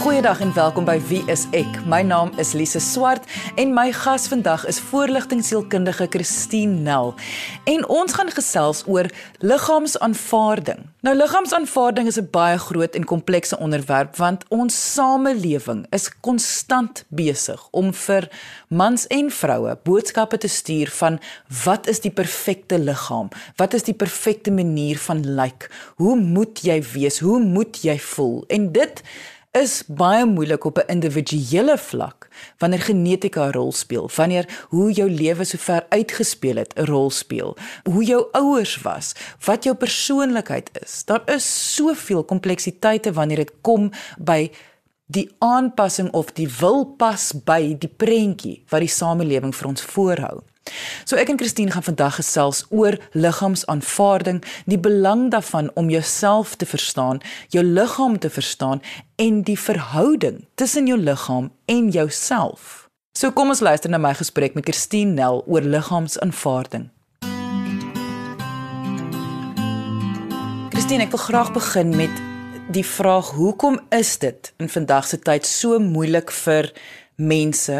Goeiedag en welkom by Wie is ek? My naam is Lise Swart en my gas vandag is voorligtingsielkundige Christine Nel. En ons gaan gesels oor liggaamsaanvaarding. Nou liggaamsaanvaarding is 'n baie groot en komplekse onderwerp want ons samelewing is konstant besig om vir mans en vroue boodskappe te stuur van wat is die perfekte liggaam? Wat is die perfekte manier van lyk? Like? Hoe moet jy wees? Hoe moet jy voel? En dit is baie moeilik op 'n individuele vlak wanneer genetika 'n rol speel, wanneer hoe jou lewe sover uitgespeel het 'n rol speel, hoe jou ouers was, wat jou persoonlikheid is. Daar is soveel kompleksiteite wanneer dit kom by die aanpassing of die wil pas by die prentjie wat die samelewing vir ons voorhou. So ek en Christine gaan vandag gesels oor liggaamsaanvaarding, die belang daarvan om jouself te verstaan, jou liggaam te verstaan en die verhouding tussen jou liggaam en jouself. So kom ons luister na my gesprek met Christine Nel oor liggaamsaanvaarding. Christine, ek wil graag begin met die vraag: Hoekom is dit in vandag se tyd so moeilik vir mense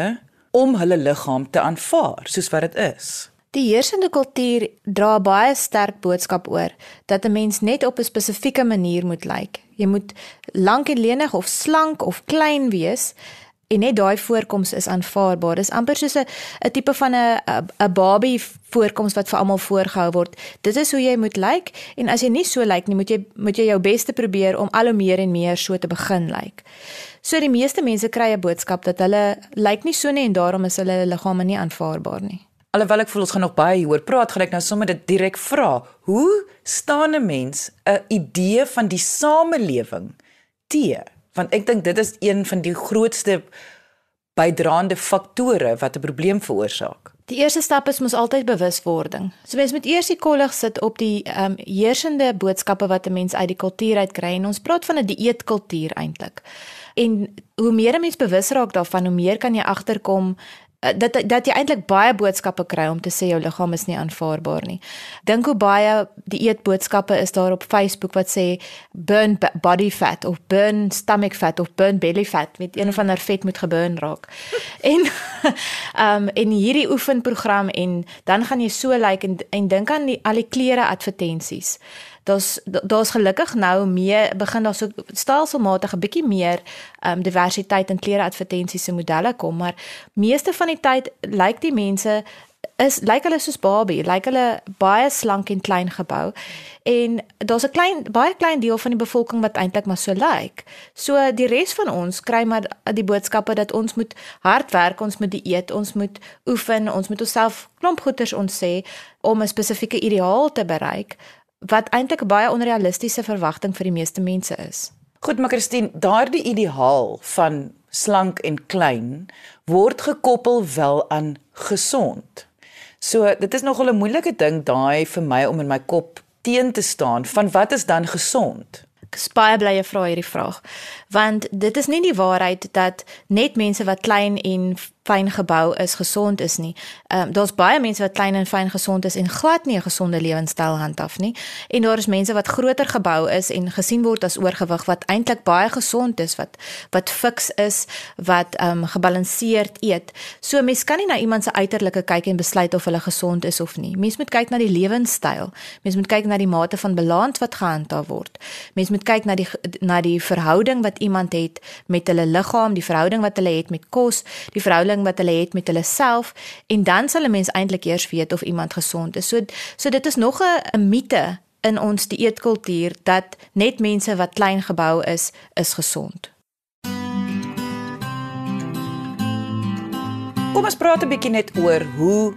om hulle liggaam te aanvaar soos wat dit is. Die heersende kultuur dra baie sterk boodskap oor dat 'n mens net op 'n spesifieke manier moet lyk. Jy moet lank en lenig of slank of klein wees en net daai voorkoms is aanvaarbaar. Dis amper soos 'n 'n tipe van 'n 'n babie voorkoms wat vir almal voorgehou word. Dit is hoe jy moet lyk en as jy nie so lyk nie, moet jy moet jy jou bes te probeer om al hoe meer en meer so te begin lyk. So die meeste mense kry 'n boodskap dat hulle lyk nie so nie en daarom is hulle liggame nie aanvaarbaar nie. Alhoewel ek voel ons gaan nog baie hieroor praat, gaan ek nou sommer dit direk vra. Hoe staan 'n mens 'n idee van die samelewing te? Want ek dink dit is een van die grootste bydraende faktore wat 'n probleem veroorsaak. Die eerste stap is mos altyd bewuswording. So mens moet eers die kollig sit op die ehm um, heersende boodskappe wat 'n mens uit die kultuur uit kry en ons praat van 'n dieetkultuur eintlik. En hoe meer 'n mens bewus raak daarvan, hoe meer kan jy agterkom dat dat jy eintlik baie boodskappe kry om te sê jou liggaam is nie aanvaarbaar nie. Dink hoe baie die eetboodskappe is daar op Facebook wat sê burn body fat of burn stomach fat of burn belly fat met een of ander vet moet geburn raak. en ehm um, in hierdie oefenprogram en dan gaan jy so lyk like en en dink aan die, al die klere advertensies daar's daar's gelukkig nou meer begin daar so stelselmatig 'n bietjie meer um, diversiteit in klere advertensies se modelle kom, maar meeste van die tyd lyk die mense is lyk hulle soos Barbie, lyk hulle baie slank en klein gebou. En daar's 'n klein baie klein deel van die bevolking wat eintlik maar so lyk. So die res van ons kry maar die boodskappe dat ons moet hard werk, ons moet dieet, ons moet oefen, ons moet onsself klomp goeders ons sê om 'n spesifieke ideaal te bereik wat eintlik 'n baie onrealistiese verwagting vir die meeste mense is. Goed, maar Christine, daardie ideaal van slank en klein word gekoppel wel aan gesond. So, dit is nogal 'n moeilike ding daai vir my om in my kop teen te staan van wat is dan gesond? Ek spaai bly jy vra hierdie vraag. Want dit is nie die waarheid dat net mense wat klein en fyn gebou is gesond is nie. Ehm um, daar's baie mense wat klein en fyn gesond is en glad nie 'n gesonde lewenstyl handhaaf nie. En daar is mense wat groter gebou is en gesien word as oorgewig wat eintlik baie gesond is, wat wat fiks is, wat ehm um, gebalanseerd eet. So mens kan nie na iemand se uiterlike kyk en besluit of hulle gesond is of nie. Mens moet kyk na die lewenstyl. Mens moet kyk na die mate van balans wat gehandhaaf word. Mens moet kyk na die na die verhouding wat iemand het met hulle liggaam, die verhouding wat hulle het met kos, die verhouding wat hulle het met hulle self en dan sal 'n mens eintlik eers weet of iemand gesond is. So so dit is nog 'n mite in ons dieetkultuur dat net mense wat klein gebou is, is gesond. Kom ons praat 'n bietjie net oor hoe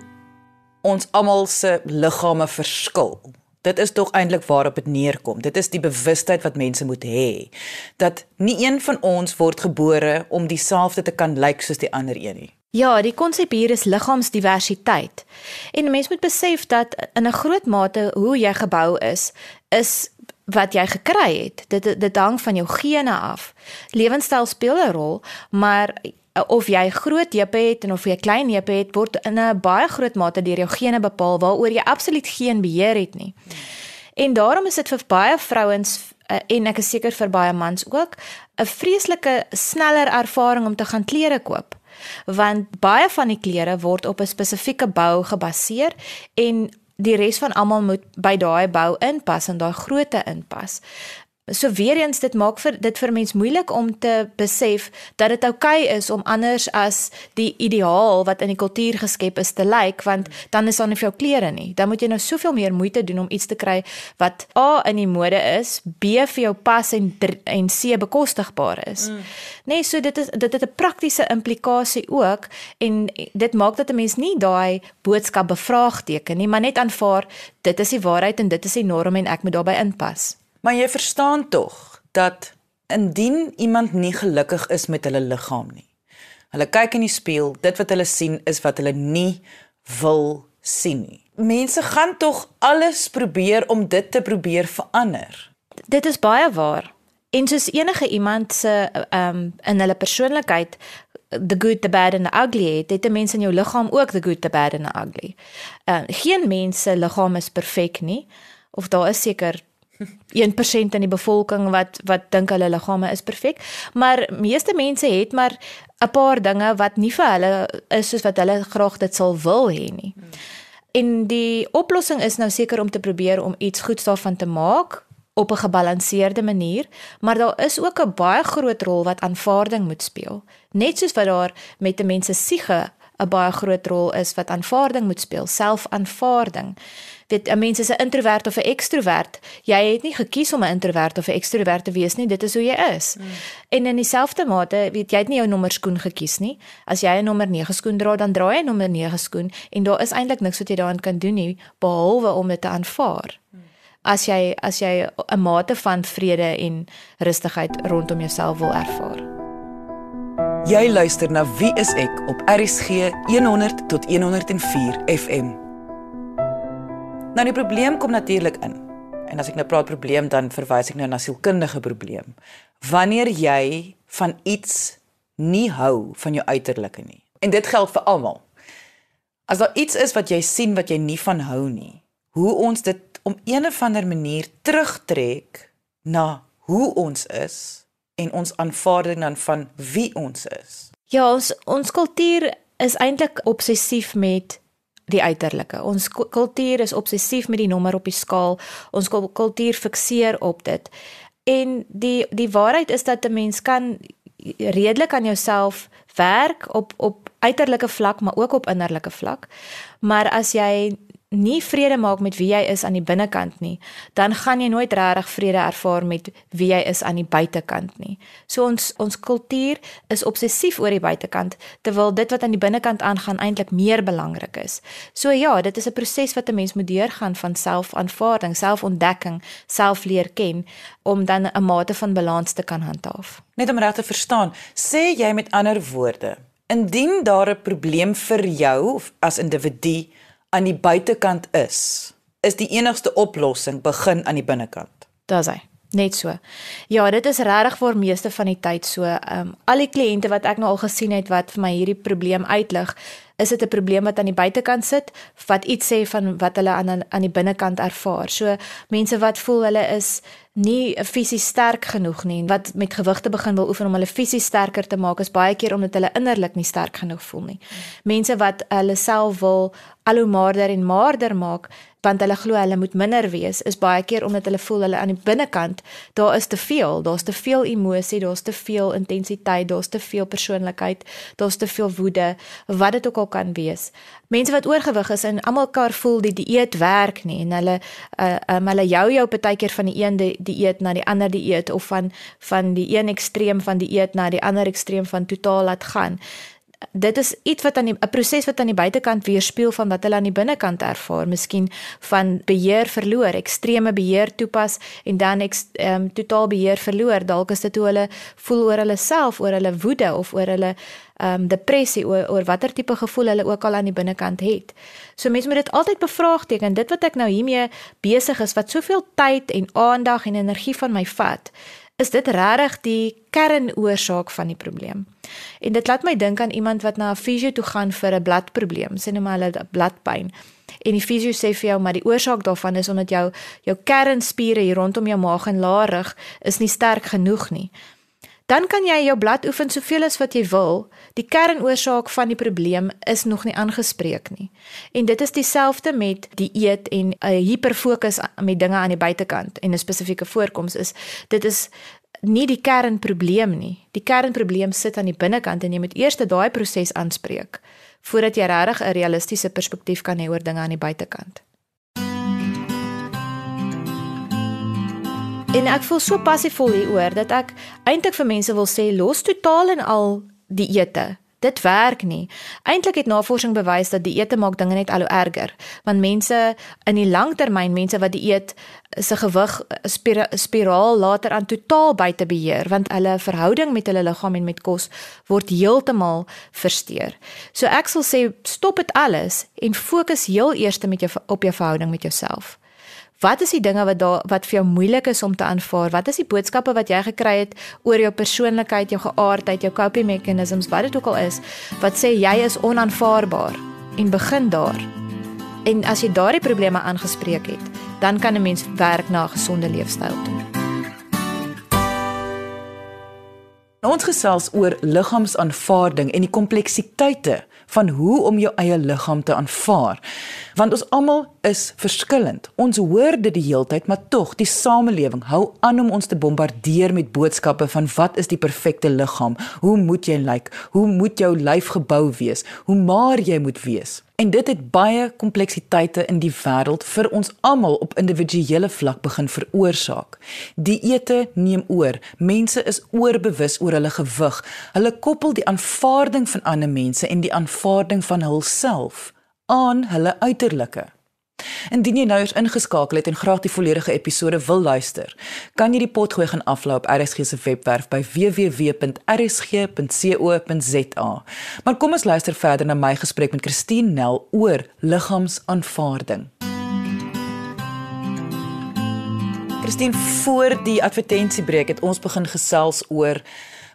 ons almal se liggame verskil. Dit is tog eintlik waarop dit neerkom. Dit is die bewustheid wat mense moet hê dat nie een van ons word gebore om dieselfde te kan lyk soos die ander een nie. Ja, die konsep hier is liggaamsdiversiteit. En mense moet besef dat in 'n groot mate hoe jy gebou is, is wat jy gekry het. Dit dit hang van jou gene af. Lewenstyl speel 'n rol, maar of jy groot heupe het en of jy klein heupe het word in 'n baie groot mate deur jou gene bepaal waaroor jy absoluut geen beheer het nie. En daarom is dit vir baie vrouens uh, en ek is seker vir baie mans ook 'n vreeslike sneller ervaring om te gaan klere koop want baie van die klere word op 'n spesifieke bou gebaseer en die res van almal moet by daai bou inpas en daai grootte inpas. So weer eens dit maak vir dit vir mens moeilik om te besef dat dit oukei okay is om anders as die ideaal wat in die kultuur geskep is te lyk want dan is daar nie vir jou klere nie. Dan moet jy nou soveel meer moeite doen om iets te kry wat A in die mode is, B vir jou pas en en C bekostigbaar is. Mm. Nee, so dit is dit het 'n praktiese implikasie ook en dit maak dat 'n mens nie daai boodskap bevraagteken nie, maar net aanvaar dit is die waarheid en dit is die norm en ek moet daarbey inpas. Maar jy verstaan tog dat indien iemand nie gelukkig is met hulle liggaam nie. Hulle kyk in die spieël, dit wat hulle sien is wat hulle nie wil sien nie. Mense gaan tog alles probeer om dit te probeer verander. Dit is baie waar. En soos enige iemand se ehm um, in hulle persoonlikheid the good the bad and the ugly het, het 'n mens in jou liggaam ook the good the bad and the ugly. Uh, geen mens se liggaam is perfek nie of daar is seker 1% in die bevolking wat wat dink hulle liggame is perfek, maar meeste mense het maar 'n paar dinge wat nie vir hulle is soos wat hulle graag dit sal wil hê nie. En die oplossing is nou seker om te probeer om iets goeds daarvan te maak op 'n gebalanseerde manier, maar daar is ook 'n baie groot rol wat aanvaarding moet speel. Net soos wat daar met 'n mens se siege 'n baie groot rol is wat aanvaarding moet speel, selfaanvaarding weet 'n mens is 'n introvert of 'n ekstrovert. Jy het nie gekies om 'n introvert of 'n ekstrovert te wees nie, dit is hoe jy is. Mm. En in dieselfde mate, weet jy het nie jou nommer skoen gekies nie. As jy 'n nommer 9 skoen dra, dan dra jy 'n nommer 9 skoen en daar is eintlik niks wat jy daaraan kan doen nie behalwe om dit te aanvaar. Mm. As jy as jy 'n mate van vrede en rustigheid rondom jouself wil ervaar. Jy luister na Wie is ek op RCG 100 tot 104 FM. Nou die probleem kom natuurlik in. En as ek nou praat probleem dan verwys ek nou na sielkundige probleem. Wanneer jy van iets nie hou van jou uiterlike nie. En dit geld vir almal. As daar iets is wat jy sien wat jy nie van hou nie, hoe ons dit om een of ander manier terugtrek na hoe ons is en ons aanvaarding dan van wie ons is. Ja, ons ons kultuur is eintlik obsessief met die uiterlike. Ons kultuur is obsessief met die nommer op die skaal. Ons kultuur fikseer op dit. En die die waarheid is dat 'n mens kan redelik aan jouself werk op op uiterlike vlak, maar ook op innerlike vlak. Maar as jy nie vrede maak met wie jy is aan die binnekant nie, dan gaan jy nooit regtig vrede ervaar met wie jy is aan die buitekant nie. So ons ons kultuur is obsessief oor die buitekant terwyl dit wat aan die binnekant aangaan eintlik meer belangrik is. So ja, dit is 'n proses wat 'n mens moet deurgaan van selfaanvaarding, selfontdekking, selfleer ken om dan 'n mate van balans te kan handhaaf. Net om reg te verstaan, sê jy met ander woorde, indien daar 'n probleem vir jou as individu aan die buitekant is, is die enigste oplossing begin aan die binnekant. Dis hy. Net so. Ja, dit is regtig vir meeste van die tyd so. Ehm um, al die kliënte wat ek nou al gesien het wat vir my hierdie probleem uitlig, is dit 'n probleem wat aan die buitekant sit, wat iets sê van wat hulle aan aan die binnekant ervaar. So mense wat voel hulle is nie fisies sterk genoeg nie en wat met gewigte begin wil oefen om hulle fisies sterker te maak is baie keer omdat hulle innerlik nie sterk genoeg voel nie. Mense wat hulle self wil al hoe maarder en maarder maak want hulle glo hulle moet minder wees is baie keer omdat hulle voel hulle aan die binnekant daar is te veel, daar's te veel emosie, daar's te veel intensiteit, daar's te veel persoonlikheid, daar's te veel woede, wat dit ook al kan wees. Mense wat oorgewig is en almal kar voel die dieet werk nie en hulle uh, um, hulle jou jou partykeer van die een die dieet na die ander dieet of van van die een ekstreem van die dieet na die ander ekstreem van totaal laat gaan. Dit is iets wat aan 'n proses wat aan die buitekant weerspieël van wat hulle aan die binnekant ervaar, miskien van beheer verloor, ekstreme beheer toepas en dan ehm um, totaal beheer verloor. Dalk is dit hoe hulle voel oor hulle self, oor hulle woede of oor hulle ehm um, depressie oor, oor watter tipe gevoel hulle ook al aan die binnekant het. So mense moet dit altyd bevraagteken. Dit wat ek nou hiermee besig is wat soveel tyd en aandag en energie van my vat, is dit regtig die kernoorsaak van die probleem. En dit laat my dink aan iemand wat na 'n fisio toe gaan vir 'n bladprobleem, sê net maar hulle bladpyn. en die fisio sê vir jou maar die oorsaak daarvan is omdat jou jou kernspiere hier rondom jou maag en larig is nie sterk genoeg nie dan kan jy jou blad oefen soveel as wat jy wil. Die kernoorsaak van die probleem is nog nie aangespreek nie. En dit is dieselfde met die eet en 'n hiperfokus met dinge aan die buitekant en 'n spesifieke voorkoms is dit is nie die kernprobleem nie. Die kernprobleem sit aan die binnekant en jy moet eers daai proses aanspreek voordat jy regtig 'n realistiese perspektief kan hê oor dinge aan die buitekant. En ek voel so passievol hieroor dat ek eintlik vir mense wil sê los totaal en al die ete. Dit werk nie. Eintlik het navorsing bewys dat die ete maak dinge net al hoe erger, want mense in die langtermyn, mense wat die eet se gewig spira spiraal later aan totaal buite beheer, want hulle verhouding met hulle liggaam en met kos word heeltemal versteur. So ek sal sê stop dit alles en fokus heel eers met jou op jou verhouding met jouself. Wat is die dinge wat daar wat vir jou moeilik is om te aanvaar? Wat is die boodskappe wat jy gekry het oor jou persoonlikheid, jou geaardheid, jou coping mechanisms, wat dit ook al is, wat sê jy is onaanvaarbaar en begin daar. En as jy daardie probleme aangespreek het, dan kan 'n mens werk na 'n gesonde leefstyl toe. Ons gesels oor liggaamsaanvaarding en die kompleksiteite van hoe om jou eie liggaam te aanvaar. Want ons almal is verskillend. Ons hoor dit die heeltyd, maar tog, die samelewing hou aan om ons te bombardeer met boodskappe van wat is die perfekte liggaam? Hoe moet jy lyk? Hoe moet jou lyf gebou wees? Hoe maar jy moet wees? En dit het baie kompleksiteite in die wêreld vir ons almal op individuele vlak begin veroorsaak. Dieete neem oor. Mense is oorbewus oor hulle gewig. Hulle koppel die aanvaarding van ander mense en die aanvaarding van hulself aan hulle uiterlike. Indien jy nou eens ingeskakel het en graag die volledige episode wil luister, kan jy die potgooi gaan aflaai op RSG se webwerf by www.rsg.co.za. Maar kom ons luister verder na my gesprek met Christine Nel oor liggaamsaanvaarding. Christine, voor die advertensiebreek het ons begin gesels oor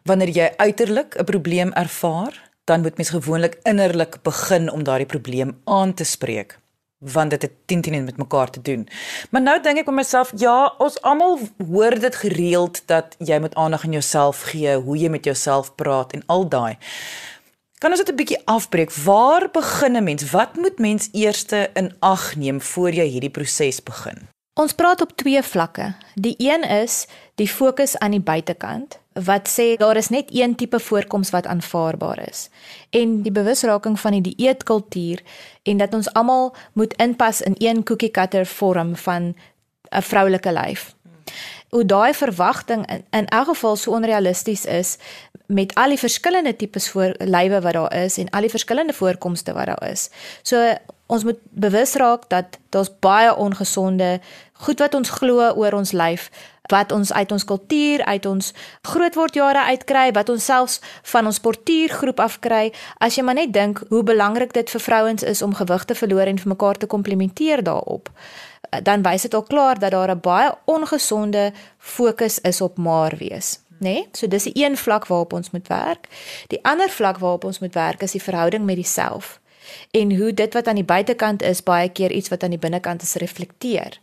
wanneer jy uiterlik 'n probleem ervaar dan moet mens gewoonlik innerlik begin om daardie probleem aan te spreek want dit het teen teen met mekaar te doen. Maar nou dink ek vir myself, ja, ons almal hoor dit gereeld dat jy moet aandag aan jouself gee, hoe jy met jouself praat en al daai. Kan ons dit 'n bietjie afbreek? Waar begin 'n mens? Wat moet mens eers in ag neem voor jy hierdie proses begin? Ons praat op twee vlakke. Die een is die fokus aan die buitekant wat sê daar is net een tipe voorkoms wat aanvaarbaar is en die bewusraking van die dieetkultuur en dat ons almal moet inpas in een cookie cutter vorm van 'n vroulike lyf. Hoe daai verwagting in, in elk geval so onrealisties is met al die verskillende tipes voor lywe wat daar is en al die verskillende voorkomste wat daar is. So ons moet bewus raak dat daar's baie ongesonde goed wat ons glo oor ons lyf wat ons uit ons kultuur, uit ons grootwordjare uitkry, wat ons selfs van ons portuïergroep afkry. As jy maar net dink hoe belangrik dit vir vrouens is om gewig te verloor en vir mekaar te komplementeer daarop, dan wys dit al klaar dat daar 'n baie ongesonde fokus is op maar wees. Nee, so dis die een vlak waarop ons moet werk. Die ander vlak waarop ons moet werk is die verhouding met jouself en hoe dit wat aan die buitekant is baie keer iets wat aan die binnekant is reflekteer.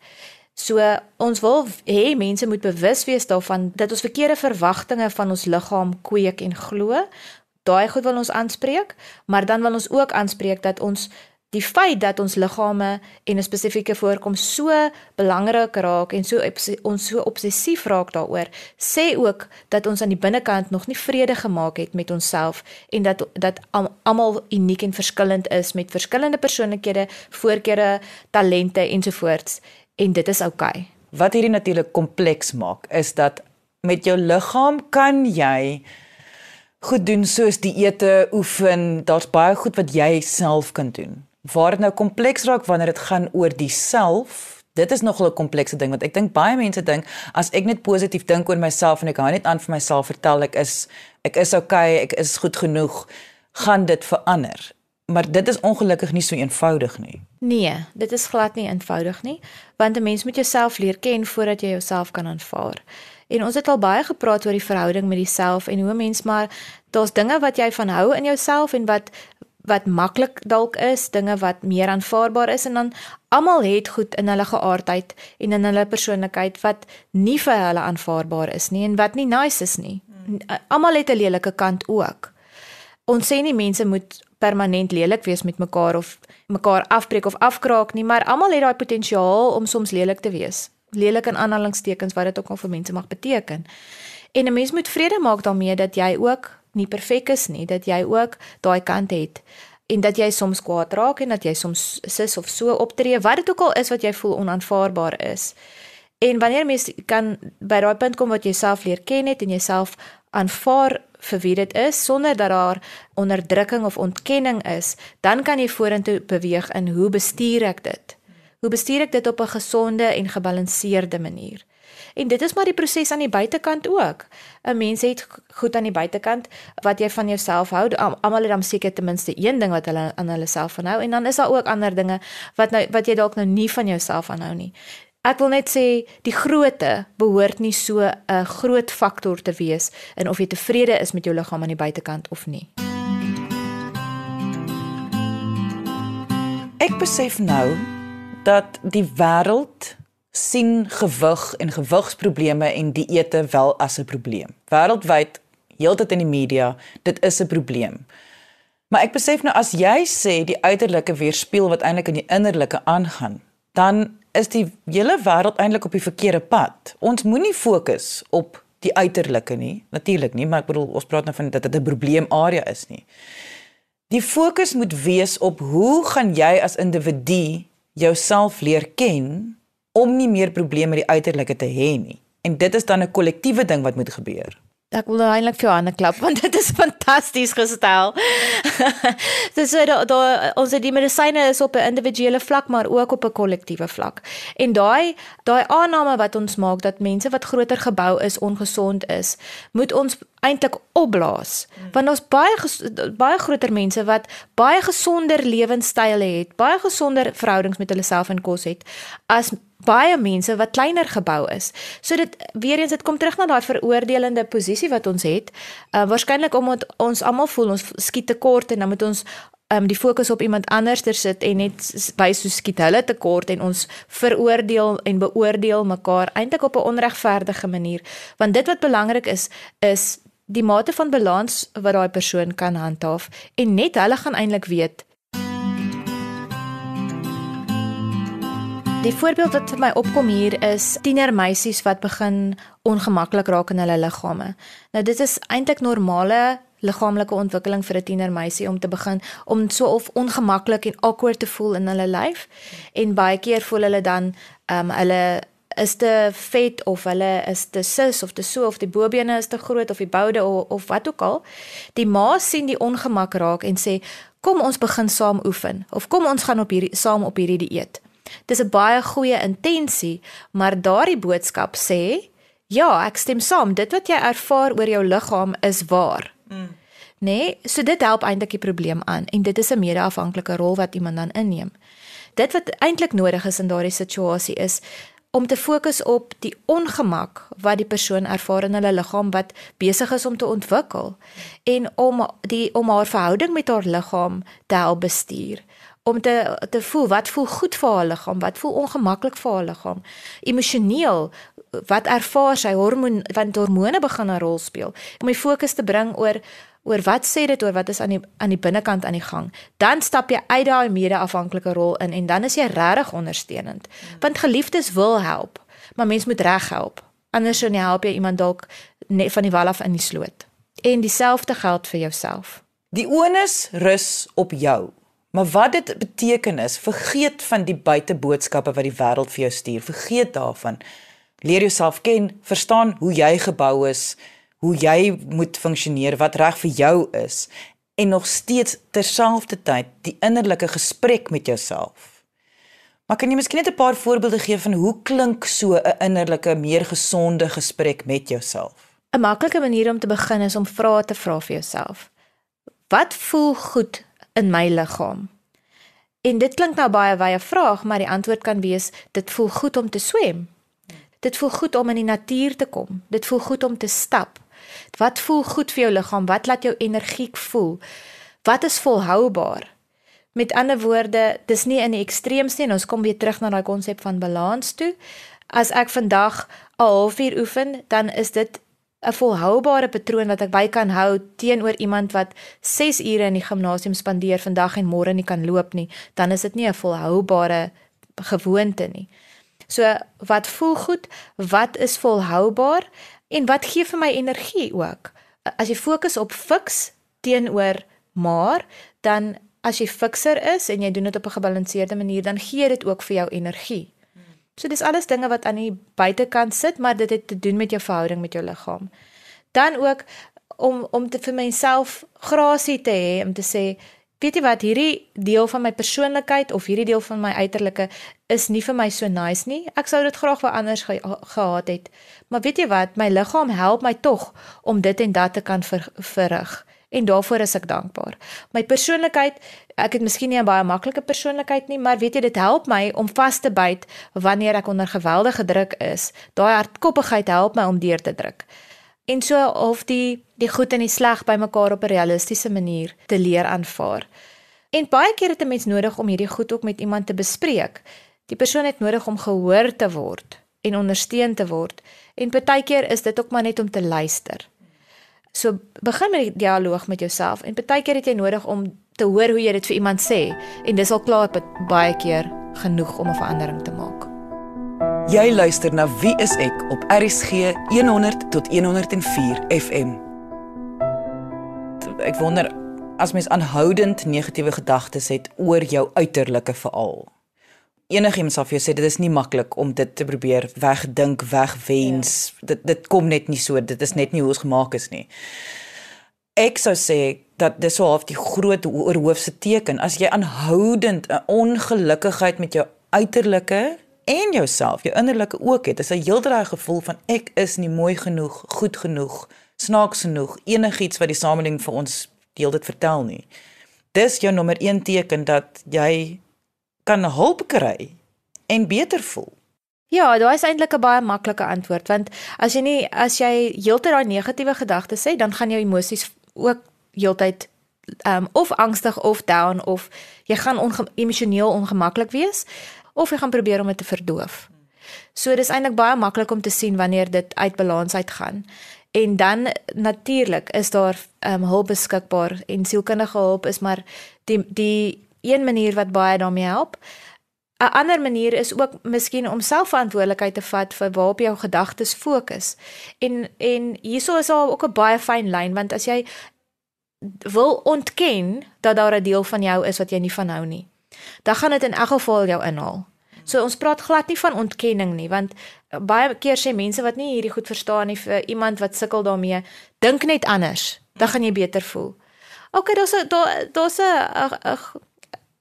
So ons wil hê mense moet bewus wees daarvan dat ons verkeerde verwagtinge van ons liggaam kweek en glo. Daai goed wil ons aanspreek, maar dan wil ons ook aanspreek dat ons die feit dat ons liggame en 'n spesifieke voorkoms so belangrik raak en so ons so obsessief raak daaroor, sê ook dat ons aan die binnekant nog nie vrede gemaak het met onsself en dat dat almal uniek en verskillend is met verskillende persoonlikhede, voorkeure, talente ensovoorts en dit is oukei. Okay. Wat hierdie natuurlik kompleks maak is dat met jou liggaam kan jy goed doen soos dieete, oefen, daar's baie goed wat jy self kan doen. Waar dit nou kompleks raak wanneer dit gaan oor die self, dit is nogal 'n komplekse ding want ek dink baie mense dink as ek net positief dink oor myself en ek hou net aan vir myself vertel ek is ek is okay, ek is goed genoeg, gaan dit verander. Maar dit is ongelukkig nie so eenvoudig nie. Nee, dit is glad nie eenvoudig nie, want 'n mens moet jouself leer ken voordat jy jouself kan aanvaar. En ons het al baie gepraat oor die verhouding met jouself en hoe mens maar daar's dinge wat jy van hou in jouself en wat wat maklik dalk is, dinge wat meer aanvaarbaar is en dan almal het goed in hulle geaardheid en in hulle persoonlikheid wat nie vir hulle aanvaarbaar is nie en wat nie nice is nie. Almal het 'n lelike kant ook. Ons sê nie mense moet permanent lelik wees met mekaar of mekaar afbreek of afkraak nie, maar almal het daai potensiaal om soms lelik te wees. Lelik in aanhalingstekens wat dit ook al vir mense mag beteken. En 'n mens moet vrede maak daarmee dat jy ook nie perfek is nie, dat jy ook daai kant het en dat jy soms kwaad raak en dat jy soms sis of so optree wat dit ook al is wat jy voel onaanvaarbaar is. En wanneer mens kan by daai punt kom wat jy self leer ken het en jouself aanvaar vir wie dit is sonder dat daar onderdrukking of ontkenning is, dan kan jy vorentoe beweeg in hoe bestuur ek dit? Hoe bestuur ek dit op 'n gesonde en gebalanseerde manier? En dit is maar die proses aan die buitekant ook. 'n Mens het goed aan die buitekant wat jy van jouself hou. Almal het dan seker ten minste een ding wat hulle aan hulle self van hou en dan is daar ook ander dinge wat nou wat jy dalk nou nie van jouself aanhou nie. Ek wil net sê die grootte behoort nie so 'n groot faktor te wees in of jy tevrede is met jou liggaam aan die buitekant of nie. Ek besef nou dat die wêreld sien gewig en gewigsprobleme en dieete wel as 'n probleem. Wêreldwyd, heeltyd in die media, dit is 'n probleem. Maar ek besef nou as jy sê die uiterlike weerspieël wat eintlik in die innerlike aangaan, dan is die hele wêreld eintlik op die verkeerde pad. Ons moenie fokus op die uiterlike nie, natuurlik nie, maar ek bedoel ons praat nou van dat dit 'n probleemarea is nie. Die fokus moet wees op hoe gaan jy as individu jouself leer ken om nie meer probleme met die uiterlike te hê nie. En dit is dan 'n kollektiewe ding wat moet gebeur. Ek wil nou eintlik vir jou 'n klap want dit is fantasties gestel. Dis so da, da ons het die medisyne is op 'n individuele vlak maar ook op 'n kollektiewe vlak. En daai daai aanname wat ons maak dat mense wat groter gebou is ongesond is, moet ons eintlik opblaas. Hmm. Want ons baie baie groter mense wat baie gesonder lewenstyle het, baie gesonder verhoudings met hulle self en kos het as baie mense wat kleiner gebou is. So dit weer eens dit kom terug na daai veroordelende posisie wat ons het. Uh waarskynlik omdat ons almal voel ons skiet tekort en dan moet ons um die fokus op iemand anders ter sit en net by so skiet hulle tekort en ons veroordeel en beoordeel mekaar eintlik op 'n onregverdige manier. Want dit wat belangrik is is die mate van balans wat daai persoon kan handhaaf en net hulle gaan eintlik weet Die voorbeeld wat vir my opkom hier is tienermeisies wat begin ongemaklik raak in hulle liggame. Nou dit is eintlik normale liggaamlike ontwikkeling vir 'n tienermeisie om te begin om so of ongemaklik en awkward te voel in hulle lyf en baie keer voel hulle dan ehm um, hulle is te vet of hulle is te sis of te so of die bobene is te groot of die boude of, of wat ook al. Die ma sien die ongemak raak en sê kom ons begin saam oefen of kom ons gaan op hierdie saam op hierdie dieet. Dis 'n baie goeie intensie, maar daardie boodskap sê, ja, ek stem saam, dit wat jy ervaar oor jou liggaam is waar. Mm. Nee, so dit help eintlik die probleem aan en dit is 'n mede-afhanklike rol wat iemand dan inneem. Dit wat eintlik nodig is in daardie situasie is om te fokus op die ongemak wat die persoon ervaar in hulle liggaam wat besig is om te ontwikkel en om die om haar verhouding met haar liggaam te help bestuur om te te voel wat voel goed vir haar liggaam, wat voel ongemaklik vir haar liggaam. Emosioneel wat ervaar sy hormoon want hormone begin 'n rol speel. Om die fokus te bring oor oor wat sê dit oor wat is aan die aan die binnekant aan die gang. Dan stap jy uit daai mede-afhanklike rol in en dan is jy regtig ondersteunend. Want geliefdes wil help, maar mens moet reg help. Anders sou nie help jy iemand dalk net van die wal af in die sloot. En dieselfde geld vir jouself. Die onus rus op jou. Maar wat dit beteken is, vergeet van die buiteboodskappe wat die wêreld vir jou stuur. Vergeet daarvan. Leer jouself ken, verstaan hoe jy gebou is, hoe jy moet funksioneer, wat reg vir jou is en nog steeds terselfdertyd die innerlike gesprek met jouself. Maar kan jy miskien net 'n paar voorbeelde gee van hoe klink so 'n innerlike, meer gesonde gesprek met jouself? 'n Maklike manier om te begin is om vrae te vra vir jouself. Wat voel goed in my liggaam? En dit klink nou baie wye vraag, maar die antwoord kan wees dit voel goed om te swem. Dit voel goed om in die natuur te kom. Dit voel goed om te stap. Wat voel goed vir jou liggaam? Wat laat jou energiek voel? wat is volhoubaar? Met ander woorde, dis nie in die ekstreemste en ons kom weer terug na daai konsep van balans toe. As ek vandag 'n halfuur oefen, dan is dit 'n volhoubare patroon wat ek by kan hou teenoor iemand wat 6 ure in die gimnasium spandeer vandag en môre nie kan loop nie, dan is dit nie 'n volhoubare gewoonte nie. So wat voel goed, wat is volhoubaar en wat gee vir my energie ook? As jy fokus op fiks teenoor maar, dan as jy fikser is en jy doen dit op 'n gebalanseerde manier, dan gee dit ook vir jou energie. So dis alles dinge wat aan die buitekant sit, maar dit het te doen met jou verhouding met jou liggaam. Dan ook om om te vir myself grasie te hê om te sê weet jy wat hierdie deel van my persoonlikheid of hierdie deel van my uiterlike is nie vir my so nice nie. Ek sou dit graag wou anders ge gehad het. Maar weet jy wat, my liggaam help my tog om dit en dat te kan ver verrig en daarvoor is ek dankbaar. My persoonlikheid, ek het miskien nie 'n baie maklike persoonlikheid nie, maar weet jy dit help my om vas te byt wanneer ek onder geweldige druk is. Daai hardkoppigheid help my om deur te druk. En so of die die goed en die sleg bymekaar op 'n realistiese manier te leer aanvaar. En baie keer het 'n mens nodig om hierdie goed ook met iemand te bespreek. Die persoon het nodig om gehoor te word en ondersteun te word. En partykeer is dit ook maar net om te luister. So begin met die dialoog met jouself en baie keer het jy nodig om te hoor hoe jy dit vir iemand sê en dis al klaar baie keer genoeg om 'n verandering te maak. Jy luister na Wie is ek op RSG 100 tot 104 FM. Ek wonder as mens aanhoudend negatiewe gedagtes het oor jou uiterlike veral enigiemand sal vir jou sê dit is nie maklik om dit te probeer wegdink, wegwens. Ja. Dit dit kom net nie so, dit is net nie hoe ons gemaak is nie. Ek sou sê dat dis so half die groot oorhoofse teken as jy aanhoudend 'n ongelukkigheid met jou uiterlike en jouself, jou innerlike ook het. Dis 'n heeldraai gevoel van ek is nie mooi genoeg, goed genoeg, snaaks genoeg, enigiets wat die samelewing vir ons deel dit vertel nie. Dis jou nommer 1 teken dat jy kan hulp kry en beter voel? Ja, daar is eintlik 'n baie maklike antwoord want as jy nie as jy heeltyd daai negatiewe gedagtes sê, dan gaan jou emosies ook heeltyd um of angstig of down of jy gaan onge emosioneel ongemaklik wees of jy gaan probeer om dit te verdoof. So dis eintlik baie maklik om te sien wanneer dit uit balans uitgaan. En dan natuurlik is daar um hulp beskikbaar en sielkundige hulp is maar die die een manier wat baie daarmee help. 'n Ander manier is ook miskien om selfverantwoordelikheid te vat vir waarop jou gedagtes fokus. En en hierso is daar ook 'n baie fyn lyn want as jy wil ontken dat daar 'n deel van jou is wat jy nie van hou nie, dan gaan dit in elk geval jou inhaal. So ons praat glad nie van ontkenning nie want baie keer sê mense wat nie hierdie goed verstaan nie vir iemand wat sukkel daarmee, dink net anders, dan gaan jy beter voel. OK, daar's 'n daar's 'n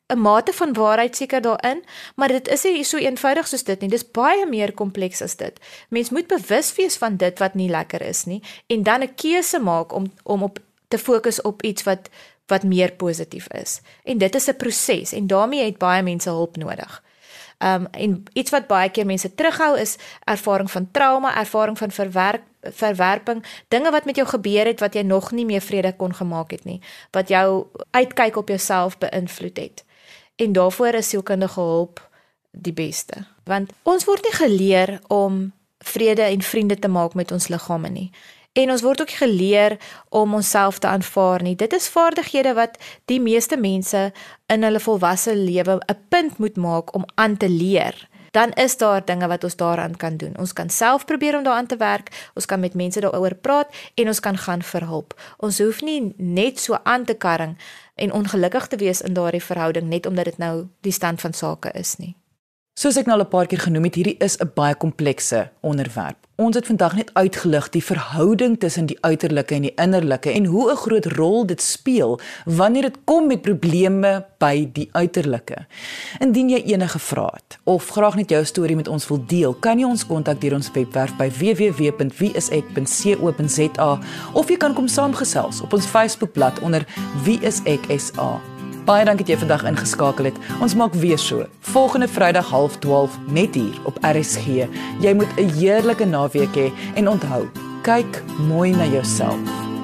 'n mate van waarheid seker daarin, maar dit is nie so eenvoudig soos dit nie. Dis baie meer kompleks as dit. Mens moet bewus wees van dit wat nie lekker is nie en dan 'n keuse maak om om op te fokus op iets wat wat meer positief is. En dit is 'n proses en daarmee het baie mense hulp nodig. Um en iets wat baie keer mense terughou is ervaring van trauma, ervaring van verwerk verwerping, dinge wat met jou gebeur het wat jy nog nie meer vrede kon gemaak het nie, wat jou uitkyk op jouself beïnvloed het en daarvoor is sielkundige hulp die beste. Want ons word nie geleer om vrede en vriende te maak met ons liggame nie. En ons word ook geleer om onsself te aanvaar nie. Dit is vaardighede wat die meeste mense in hulle volwasse lewe 'n punt moet maak om aan te leer. Dan is daar dinge wat ons daaraan kan doen. Ons kan self probeer om daaraan te werk. Ons kan met mense daaroor praat en ons kan gaan vir hulp. Ons hoef nie net so aan te karring en ongelukkig te wees in daardie verhouding net omdat dit nou die stand van sake is nie. Soos ek nou al 'n paar keer genoem het, hierdie is 'n baie komplekse onderwerp. Ons het vandag net uitgelig die verhouding tussen die uiterlike en die innerlike en hoe 'n groot rol dit speel wanneer dit kom met probleme by die uiterlike. Indien jy enige vrae het of graag net jou storie met ons wil deel, kan jy ons kontak deur ons webwerf by www.wieisek.co.za of jy kan kom saamgesels op ons Facebookblad onder wieiseksa. Baie dankie dat jy vandag ingeskakel het. Ons maak weer so. Volgende Vrydag 12:30 net hier op RSG. Jy moet 'n heerlike naweek hê en onthou, kyk mooi na jouself.